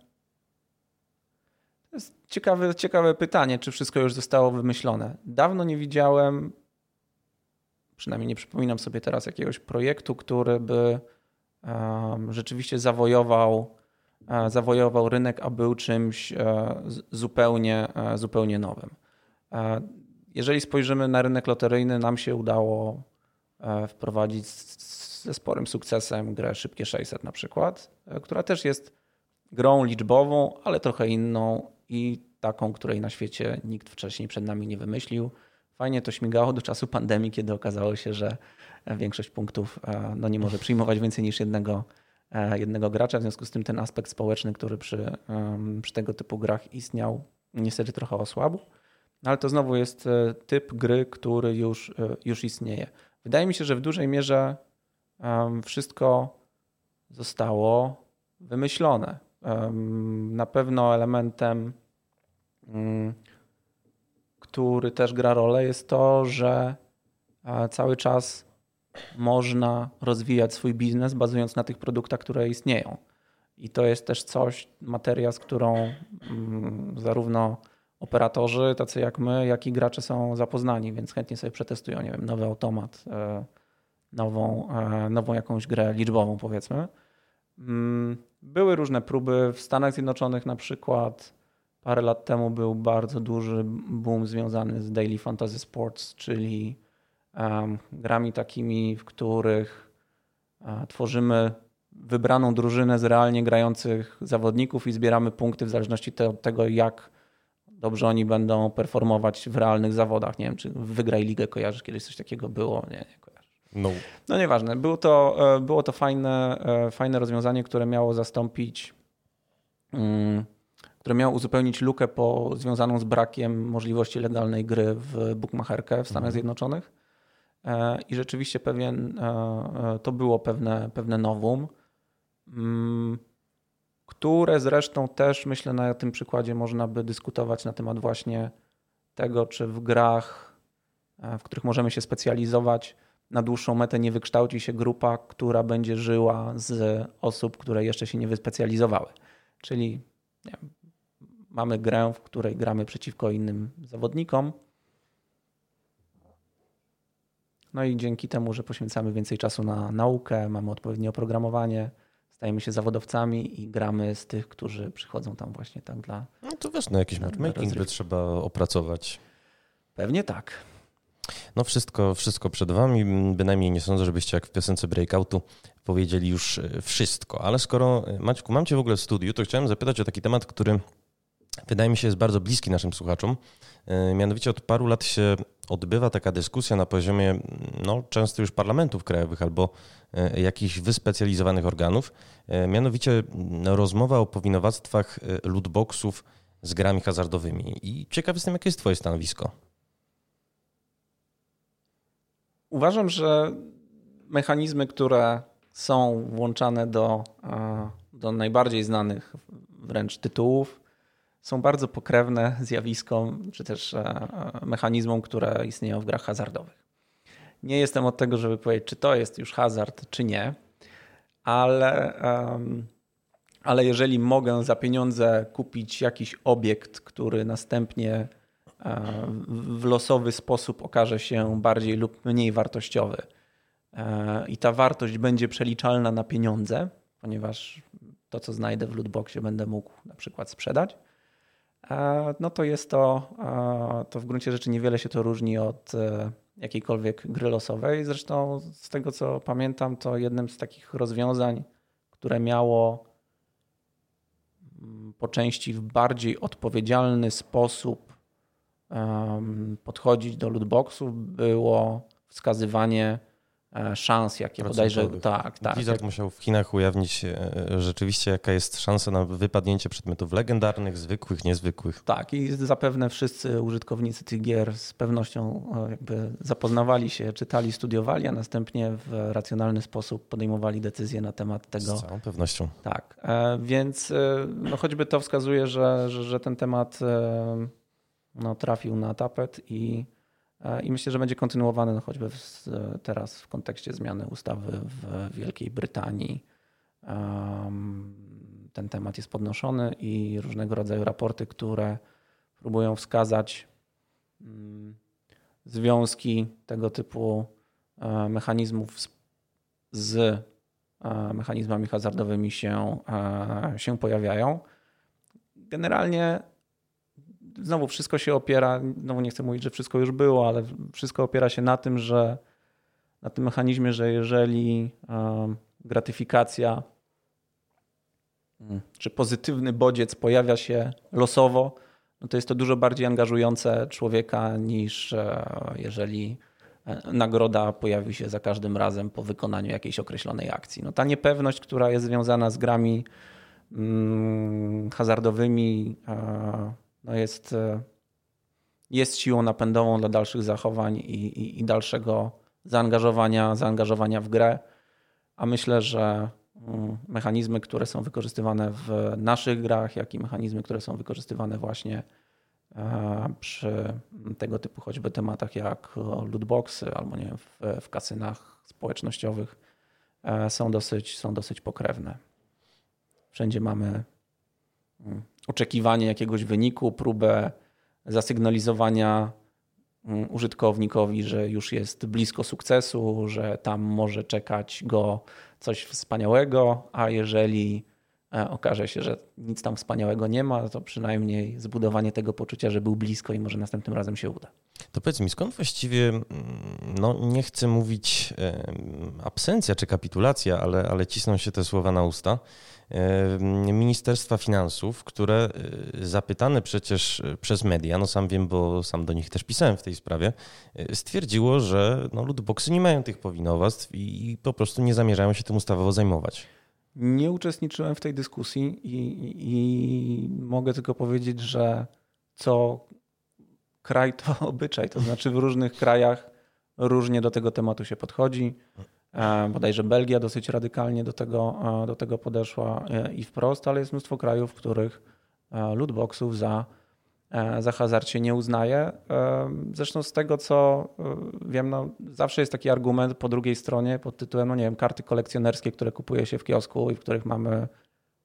to jest ciekawe, ciekawe pytanie, czy wszystko już zostało wymyślone. Dawno nie widziałem, przynajmniej nie przypominam sobie teraz jakiegoś projektu, który by um, rzeczywiście zawojował, uh, zawojował rynek, a był czymś uh, zupełnie, uh, zupełnie nowym. Jeżeli spojrzymy na rynek loteryjny, nam się udało e, wprowadzić ze sporym sukcesem grę Szybkie 600 na przykład, e, która też jest grą liczbową, ale trochę inną i taką, której na świecie nikt wcześniej przed nami nie wymyślił. Fajnie to śmigało do czasu pandemii, kiedy okazało się, że większość punktów e, no, nie może przyjmować więcej niż jednego, jednego gracza. W związku z tym ten aspekt społeczny, który przy, przy tego typu grach istniał, niestety trochę osłabł. No, ale to znowu jest e, typ gry, który już, e, już istnieje. Wydaje mi się, że w dużej mierze wszystko zostało wymyślone. Na pewno elementem, mm, który też gra rolę, jest to, że e, cały czas można rozwijać swój biznes bazując na tych produktach, które istnieją. I to jest też coś, materia, z którą mm, zarówno operatorzy, tacy jak my, jak i gracze są zapoznani, więc chętnie sobie przetestują, nie wiem, nowy automat, e, nową, e, nową jakąś grę liczbową, powiedzmy. Mm, były różne próby w Stanach Zjednoczonych na przykład. Parę lat temu był bardzo duży boom związany z Daily Fantasy Sports, czyli um, grami takimi, w których uh, tworzymy wybraną drużynę z realnie grających zawodników i zbieramy punkty w zależności te, od tego, jak dobrze oni będą performować w realnych zawodach. Nie wiem, czy wygraj ligę, kojarzysz kiedyś coś takiego było? Nie. No. no nieważne. Było to, e, było to fajne, e, fajne rozwiązanie, które miało zastąpić, um, które miało uzupełnić lukę po, związaną z brakiem możliwości legalnej gry w bookmacherkę w Stanach mhm. Zjednoczonych. E, I rzeczywiście pewien, to było pewne, pewne nowum. Um, które zresztą też myślę na tym przykładzie można by dyskutować na temat właśnie tego, czy w grach, w których możemy się specjalizować, na dłuższą metę nie wykształci się grupa, która będzie żyła z osób, które jeszcze się nie wyspecjalizowały. Czyli wiem, mamy grę, w której gramy przeciwko innym zawodnikom. No i dzięki temu, że poświęcamy więcej czasu na naukę, mamy odpowiednie oprogramowanie, stajemy się zawodowcami i gramy z tych, którzy przychodzą tam właśnie tak dla. No to wiesz, no jakiś matchmaking by trzeba opracować. Pewnie tak. No wszystko, wszystko przed wami. Bynajmniej nie sądzę, żebyście jak w piosence Breakoutu powiedzieli już e, wszystko. Ale skoro, e, Maćku, mam cię w ogóle w studiu, to chciałem zapytać o taki temat, który wydaje mi się jest bardzo bliski naszym słuchaczom. E, mianowicie od paru lat się odbywa taka dyskusja na poziomie no, często już parlamentów krajowych albo jakichś wyspecjalizowanych organów, mianowicie rozmowa o powinowactwach lootboxów z grami hazardowymi. I ciekaw jestem, jakie jest Twoje stanowisko. Uważam, że mechanizmy, które są włączane do, do najbardziej znanych wręcz tytułów, są bardzo pokrewne zjawiskom, czy też e, mechanizmom, które istnieją w grach hazardowych. Nie jestem od tego, żeby powiedzieć, czy to jest już hazard, czy nie, ale, ale jeżeli mogę za pieniądze kupić jakiś obiekt, który następnie e, w losowy sposób okaże się bardziej lub mniej wartościowy e, i ta wartość będzie przeliczalna na pieniądze, ponieważ to, co znajdę w lootboxie, będę mógł na przykład sprzedać, no to jest to, to w gruncie rzeczy niewiele się to różni od jakiejkolwiek gry losowej. Zresztą z tego, co pamiętam, to jednym z takich rozwiązań, które miało mm, po części w bardziej odpowiedzialny sposób podchodzić do lootboxów, było wskazywanie E, szans, jakie bodajże. Tak, tak. Blizzard jak... musiał w Chinach ujawnić e, rzeczywiście, jaka jest szansa na wypadnięcie przedmiotów legendarnych, zwykłych, niezwykłych. Tak, i zapewne wszyscy użytkownicy tych gier z pewnością e, jakby zapoznawali się, czytali, studiowali, a następnie w racjonalny sposób podejmowali decyzje na temat tego. Z całą pewnością. Tak, więc no choćby to wskazuje, że, że, że ten temat no, trafił na tapet i E, I myślę, że będzie kontynuowany no choćby w, teraz w kontekście zmiany ustawy w Wielkiej Brytanii. Ten temat jest podnoszony i różnego rodzaju raporty, które próbują wskazać mm, związki tego typu e, mechanizmów z, z e, mechanizmami hazardowymi się, się pojawiają. Generalnie znowu wszystko się opiera, znowu nie chcę mówić, że wszystko już było, ale wszystko opiera się na tym, że na tym mechanizmie, że jeżeli gratyfikacja mm, czy pozytywny bodziec pojawia się losowo, no to jest to dużo bardziej angażujące człowieka niż e, jeżeli e, nagroda pojawi się za każdym razem po wykonaniu jakiejś określonej akcji. No ta niepewność, która jest związana z grami mm, hazardowymi, e, no jest, e, jest siłą napędową dla dalszych zachowań i, i, i dalszego zaangażowania, zaangażowania w grę. A myślę, że mm, mechanizmy, które są wykorzystywane w naszych grach, jak i mechanizmy, które są wykorzystywane właśnie e, przy tego typu choćby tematach jak lootboxy albo nie wiem, w, w kasynach społecznościowych e, są dosyć, są dosyć pokrewne. Wszędzie mamy mm, oczekiwanie jakiegoś wyniku, próbę zasygnalizowania mm, użytkownikowi, że już jest blisko sukcesu, że tam może czekać go coś wspaniałego, a jeżeli okaże się, że nic tam wspaniałego nie ma, to przynajmniej zbudowanie tego poczucia, że był blisko i może następnym razem się uda. To powiedz mi, skąd właściwie, mm, no nie chcę mówić absencja czy kapitulacja, ale, ale cisną się te słowa na usta, Ministerstwa Finansów, które y, zapytane przecież y, przez media, no sam wiem, bo sam do nich też pisałem w tej sprawie, y, stwierdziło, że no, lootboxy nie mają tych powinowactw i po prostu nie zamierzają się tym ustawowo zajmować. Nie uczestniczyłem w tej dyskusji i, i mogę tylko powiedzieć, że co kraj to obyczaj, to znaczy w różnych krajach różnie do tego tematu się podchodzi. E, bodajże Belgia dosyć radykalnie do tego, e, do tego podeszła e, i wprost, ale jest mnóstwo krajów, w których lootboxów za, za hazard się nie uznaje. Zresztą z tego, co wiem, no, zawsze jest taki argument po drugiej stronie pod tytułem, no nie wiem, karty kolekcjonerskie, które kupuje się w kiosku i w których mamy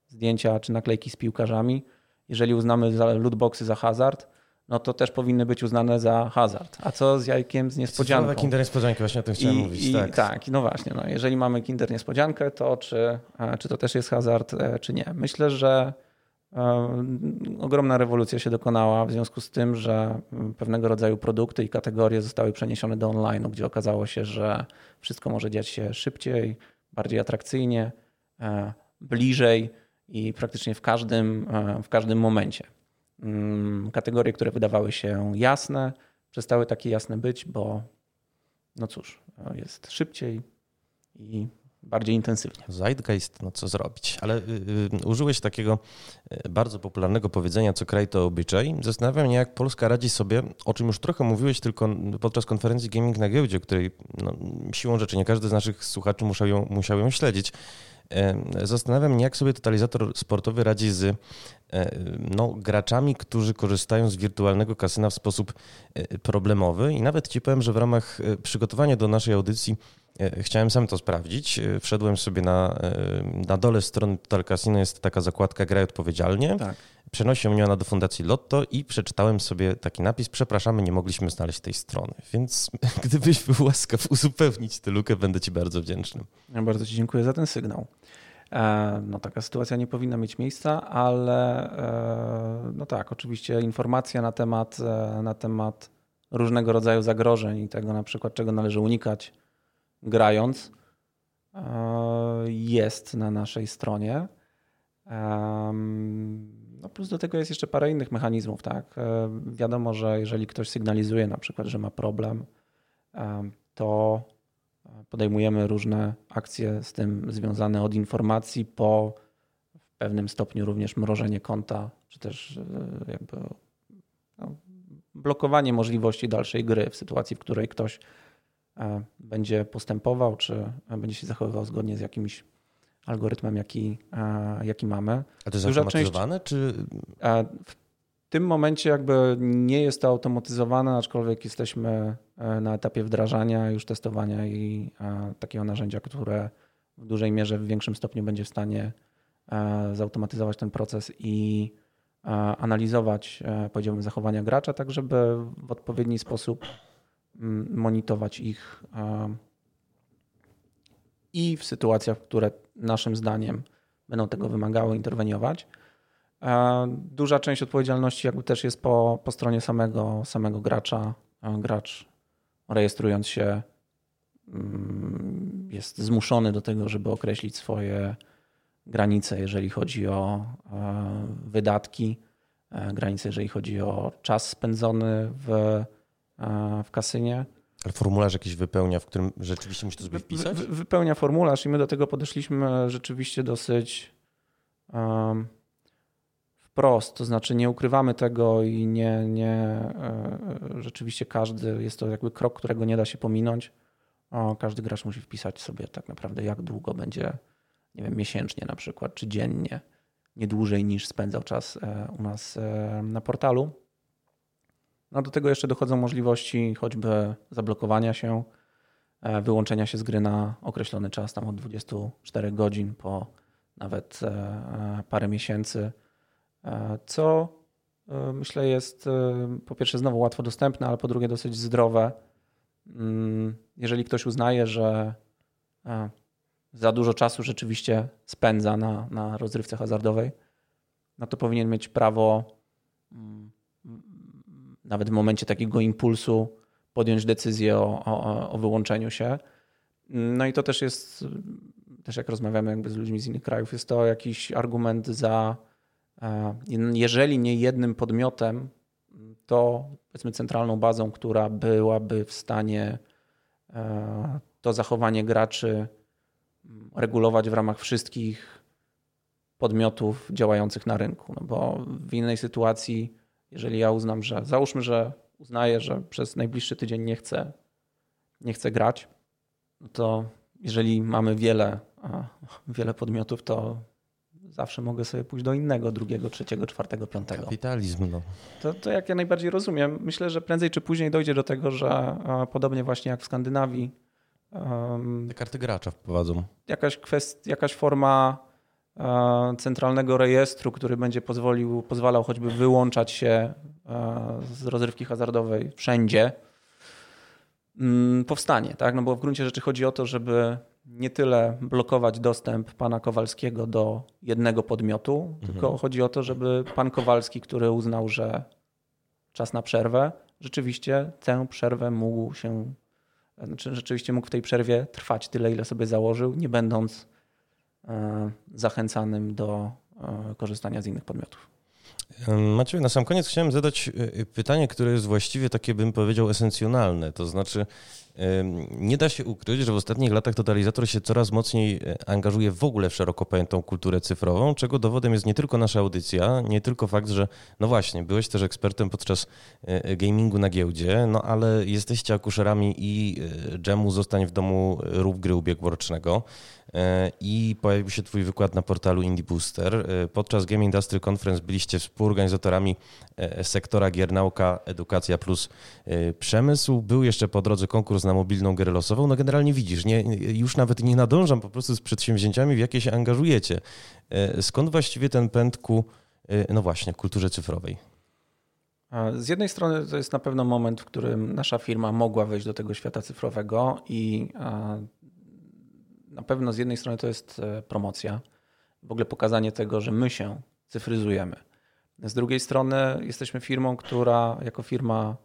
zdjęcia czy naklejki z piłkarzami. Jeżeli uznamy lootboxy za hazard, no to też powinny być uznane za hazard. A co z jajkiem z niespodzianką? Słowa kinder niespodzianki, właśnie o tym chciałem I, mówić. I, tak. tak, no właśnie. No, jeżeli mamy kinder niespodziankę, to czy, e, czy to też jest hazard, e, czy nie? Myślę, że ogromna rewolucja się dokonała w związku z tym, że pewnego rodzaju produkty i kategorie zostały przeniesione do online, gdzie okazało się, że wszystko może dziać się szybciej, bardziej atrakcyjnie, bliżej i praktycznie w każdym, w każdym momencie. Mm, kategorie, które wydawały się jasne, przestały takie jasne być, bo no cóż, jest szybciej i bardziej intensywnie. Zeitgeist, no co zrobić. Ale y, y, użyłeś takiego y, bardzo popularnego powiedzenia, co kraj to obyczaj. Zastanawiam się, jak Polska radzi sobie, o czym już trochę mówiłeś tylko podczas konferencji Gaming na giełdzie, której no, siłą rzeczy nie każdy z naszych słuchaczy musiał ją, musiał ją śledzić. Zastanawiam się, jak sobie totalizator sportowy radzi z e, no, graczami, którzy korzystają z wirtualnego kasyna w sposób e, problemowy. I nawet ci powiem, że w ramach e, przygotowania do naszej audycji chciałem sam to sprawdzić. Wszedłem sobie na, na dole strony Total Casino, jest taka zakładka Graj odpowiedzialnie. Tak. Przenosi mnie ona do Fundacji Lotto i przeczytałem sobie taki napis. Przepraszamy, nie mogliśmy znaleźć tej strony. Więc gdybyś był łaskaw uzupełnić tę lukę, będę Ci bardzo wdzięczny. Ja bardzo Ci dziękuję za ten sygnał. No, taka sytuacja nie powinna mieć miejsca, ale no tak, oczywiście informacja na temat, na temat różnego rodzaju zagrożeń i tego na przykład, czego należy unikać grając, jest na naszej stronie. No plus do tego jest jeszcze parę innych mechanizmów. Tak? E, wiadomo, że jeżeli ktoś sygnalizuje na przykład, że ma problem, to podejmujemy różne akcje z tym związane od informacji po w pewnym stopniu również mrożenie konta, czy też e, jakby no, blokowanie możliwości dalszej gry w sytuacji, w której ktoś e, będzie postępował, czy będzie się zachowywał zgodnie z jakimś algorytmem, jaki, jaki mamy. A to jest Duża automatyzowane? Część, czy... W tym momencie jakby nie jest to automatyzowane, aczkolwiek jesteśmy e, na etapie wdrażania, już testowania i takiego narzędzia, które w dużej mierze, w większym stopniu będzie w stanie e, zautomatyzować ten proces i analizować, e, powiedziałbym, zachowania gracza, tak żeby w odpowiedni sposób mm, monitorować ich i w sytuacjach, które naszym zdaniem będą tego wymagały, interweniować. Duża część odpowiedzialności jakby też jest po, po stronie samego, samego gracza. Gracz rejestrując się mm, jest zmuszony do tego, żeby określić swoje granice, jeżeli chodzi o e, wydatki, e, granice, jeżeli chodzi o czas spędzony w, e, w kasynie. Ale formularz jakiś wypełnia, w którym rzeczywiście musi to sobie wpisać? Wy, wypełnia formularz i my do tego podeszliśmy rzeczywiście dosyć um, wprost. To znaczy nie ukrywamy tego i nie, nie e, rzeczywiście każdy, jest to jakby krok, którego nie da się pominąć. O, każdy gracz musi wpisać sobie tak naprawdę jak długo będzie, nie wiem, miesięcznie na przykład, czy dziennie, nie dłużej niż spędzał czas e, u nas e, na portalu. No do tego jeszcze dochodzą możliwości choćby zablokowania się, wyłączenia się z gry na określony czas, tam od 24 godzin po nawet parę miesięcy, co myślę jest po pierwsze znowu łatwo dostępne, ale po drugie dosyć zdrowe. Mm, jeżeli ktoś uznaje, że za dużo czasu rzeczywiście spędza na, na rozrywce hazardowej, no to powinien mieć prawo mm, nawet w momencie takiego impulsu podjąć decyzję o, o, o wyłączeniu się. No i to też jest, też jak rozmawiamy jakby z ludźmi z innych krajów, jest to jakiś argument za, e, jeżeli nie jednym podmiotem, to powiedzmy centralną bazą, która byłaby w stanie e, to zachowanie graczy regulować w ramach wszystkich podmiotów działających na rynku. No bo w innej sytuacji jeżeli ja uznam, że załóżmy, że uznaję, że przez najbliższy tydzień nie chcę, nie chcę grać, no to jeżeli mamy wiele, wiele podmiotów, to zawsze mogę sobie pójść do innego, drugiego, trzeciego, czwartego, piątego. Kapitalizm. No. To, to jak ja najbardziej rozumiem. Myślę, że prędzej czy później dojdzie do tego, że podobnie właśnie jak w Skandynawii. Te karty gracza wprowadzą. Jakaś, kwest, jakaś forma E, centralnego rejestru, który będzie pozwolił, pozwalał choćby wyłączać się e, z rozrywki hazardowej wszędzie, mm, powstanie. Tak? No bo w gruncie rzeczy chodzi o to, żeby nie tyle blokować dostęp pana Kowalskiego do jednego podmiotu, mhm. tylko chodzi o to, żeby pan Kowalski, który uznał, że czas na przerwę, rzeczywiście tę przerwę mógł się, znaczy rzeczywiście mógł w tej przerwie trwać tyle, ile sobie założył, nie będąc E, zachęcanym do e, korzystania z innych podmiotów. Maciej, na sam koniec chciałem zadać e, pytanie, które jest właściwie takie, bym powiedział, esencjonalne. To znaczy, nie da się ukryć, że w ostatnich latach totalizator się coraz mocniej angażuje w ogóle w szeroko pojętą kulturę cyfrową, czego dowodem jest nie tylko nasza audycja, nie tylko fakt, że no właśnie, byłeś też ekspertem podczas gamingu na giełdzie, no ale jesteście akuszerami i dżemu Zostań w domu rób gry ubiegłorocznego. E, i pojawił się Twój wykład na portalu Indie Booster. E, podczas Game Industry Conference byliście współorganizatorami e, sektora gier nauka, edukacja plus przemysł. Był jeszcze po drodze konkurs na mobilną grę losową. No generalnie widzisz, nie, już nawet nie nadążam po prostu z przedsięwzięciami, w jakie się angażujecie. Skąd właściwie ten pęd ku, no właśnie, kulturze cyfrowej? Z jednej strony to jest na pewno moment, w którym nasza firma mogła wejść do tego świata cyfrowego i na pewno z jednej strony to jest e, promocja. w ogóle pokazanie tego, że my się cyfryzujemy. Z drugiej strony jesteśmy firmą, która jako firma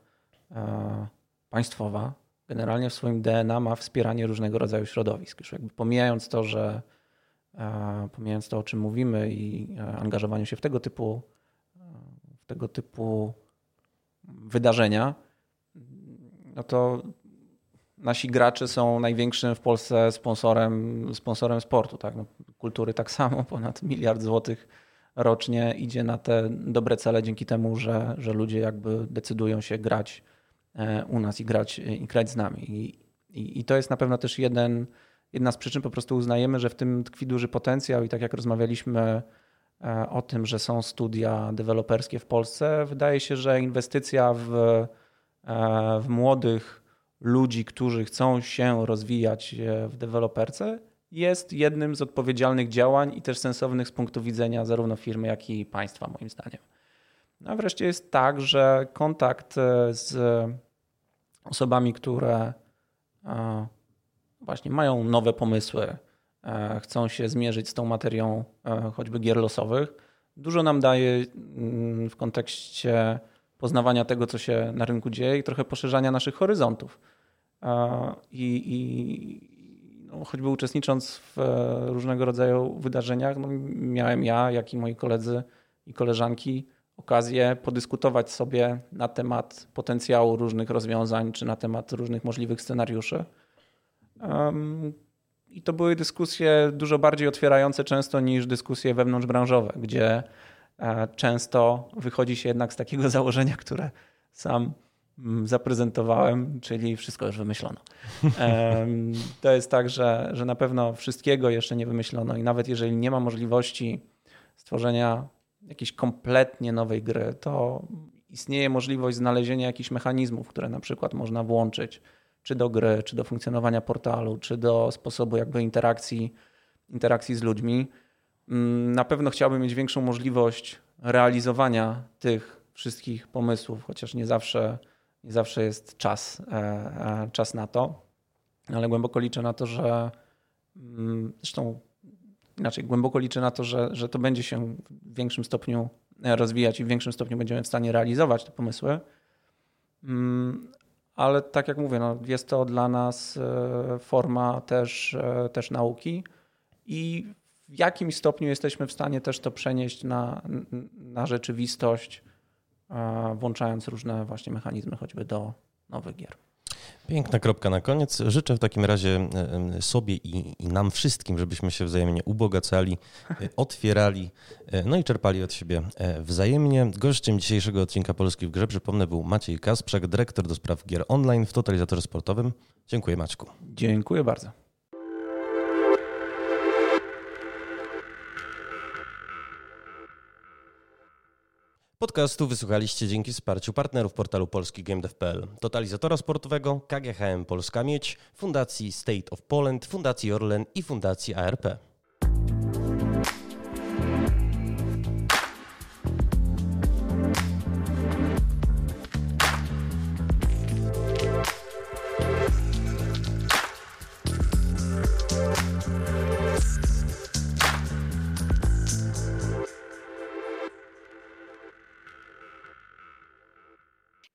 e, państwowa generalnie w swoim DNA ma wspieranie różnego rodzaju środowisk. Już jakby pomijając to, że e, pomijając to, o czym mówimy i angażowanie się w tego typu, w tego typu wydarzenia, no to nasi gracze są największym w Polsce sponsorem, sponsorem sportu. Tak? No, kultury tak samo, ponad miliard złotych rocznie idzie na te dobre cele dzięki temu, że, że ludzie jakby decydują się grać e, u nas i grać, i grać z nami. I, i, i to jest na pewno też jeden, jedna z przyczyn, po prostu uznajemy, że w tym tkwi duży potencjał i tak jak rozmawialiśmy e, o tym, że są studia deweloperskie w Polsce, wydaje się, że inwestycja w, e, w młodych ludzi, którzy chcą się rozwijać w deweloperce, jest jednym z odpowiedzialnych działań i też sensownych z punktu widzenia zarówno firmy, jak i państwa, moim zdaniem. No a wreszcie jest tak, że kontakt e, z osobami, które e, właśnie mają nowe pomysły, e, chcą się zmierzyć z tą materią choćby gier losowych, dużo nam daje mm, w kontekście poznawania tego, co się na rynku dzieje i trochę poszerzania naszych horyzontów. I, i, no, choćby uczestnicząc w e, różnego rodzaju wydarzeniach, no, miałem ja, jak i moi koledzy i koleżanki okazję podyskutować sobie na temat potencjału różnych rozwiązań, czy na temat różnych możliwych scenariuszy. Um, I to były dyskusje dużo bardziej otwierające często niż dyskusje wewnątrzbranżowe, gdzie często wychodzi się jednak z takiego założenia, które sam Mm, zaprezentowałem, czyli wszystko już wymyślono. To jest tak, że, że na pewno wszystkiego jeszcze nie wymyślono i nawet jeżeli nie ma możliwości stworzenia jakiejś kompletnie nowej gry, to istnieje możliwość znalezienia jakichś mechanizmów, które na przykład można włączyć czy do gry, czy do funkcjonowania portalu, czy do sposobu jakby interakcji, interakcji z ludźmi. Mm, na pewno chciałbym mieć większą możliwość realizowania tych wszystkich pomysłów, chociaż nie zawsze nie zawsze jest czas, e, e, czas na to, ale głęboko liczę na to, że mm, zresztą inaczej, głęboko liczę na to, że, że to będzie się w większym stopniu e, rozwijać i w większym stopniu będziemy w stanie realizować te pomysły. Mm, ale tak jak mówię, no jest to dla nas forma też, też nauki i w jakimś stopniu jesteśmy w stanie też to przenieść na, na rzeczywistość włączając różne właśnie mechanizmy, choćby do nowych gier. Piękna kropka na koniec. Życzę w takim razie sobie i, i, nam wszystkim, żebyśmy się wzajemnie ubogacali, e, otwierali, e, no i czerpali od siebie e, wzajemnie. Gościem dzisiejszego odcinka Polski w Grze, przypomnę, był Maciej Kasprzak, dyrektor do spraw gier online w Totalizatorze Sportowym. Dziękuję Maćku. Dziękuję bardzo. Podcastu wysłuchaliście dzięki wsparciu partnerów portalu polski GameDev.pl, Totalizatora Sportowego, KGHM Polska Miedź, Fundacji State of Poland, Fundacji Orlen i Fundacji ARP.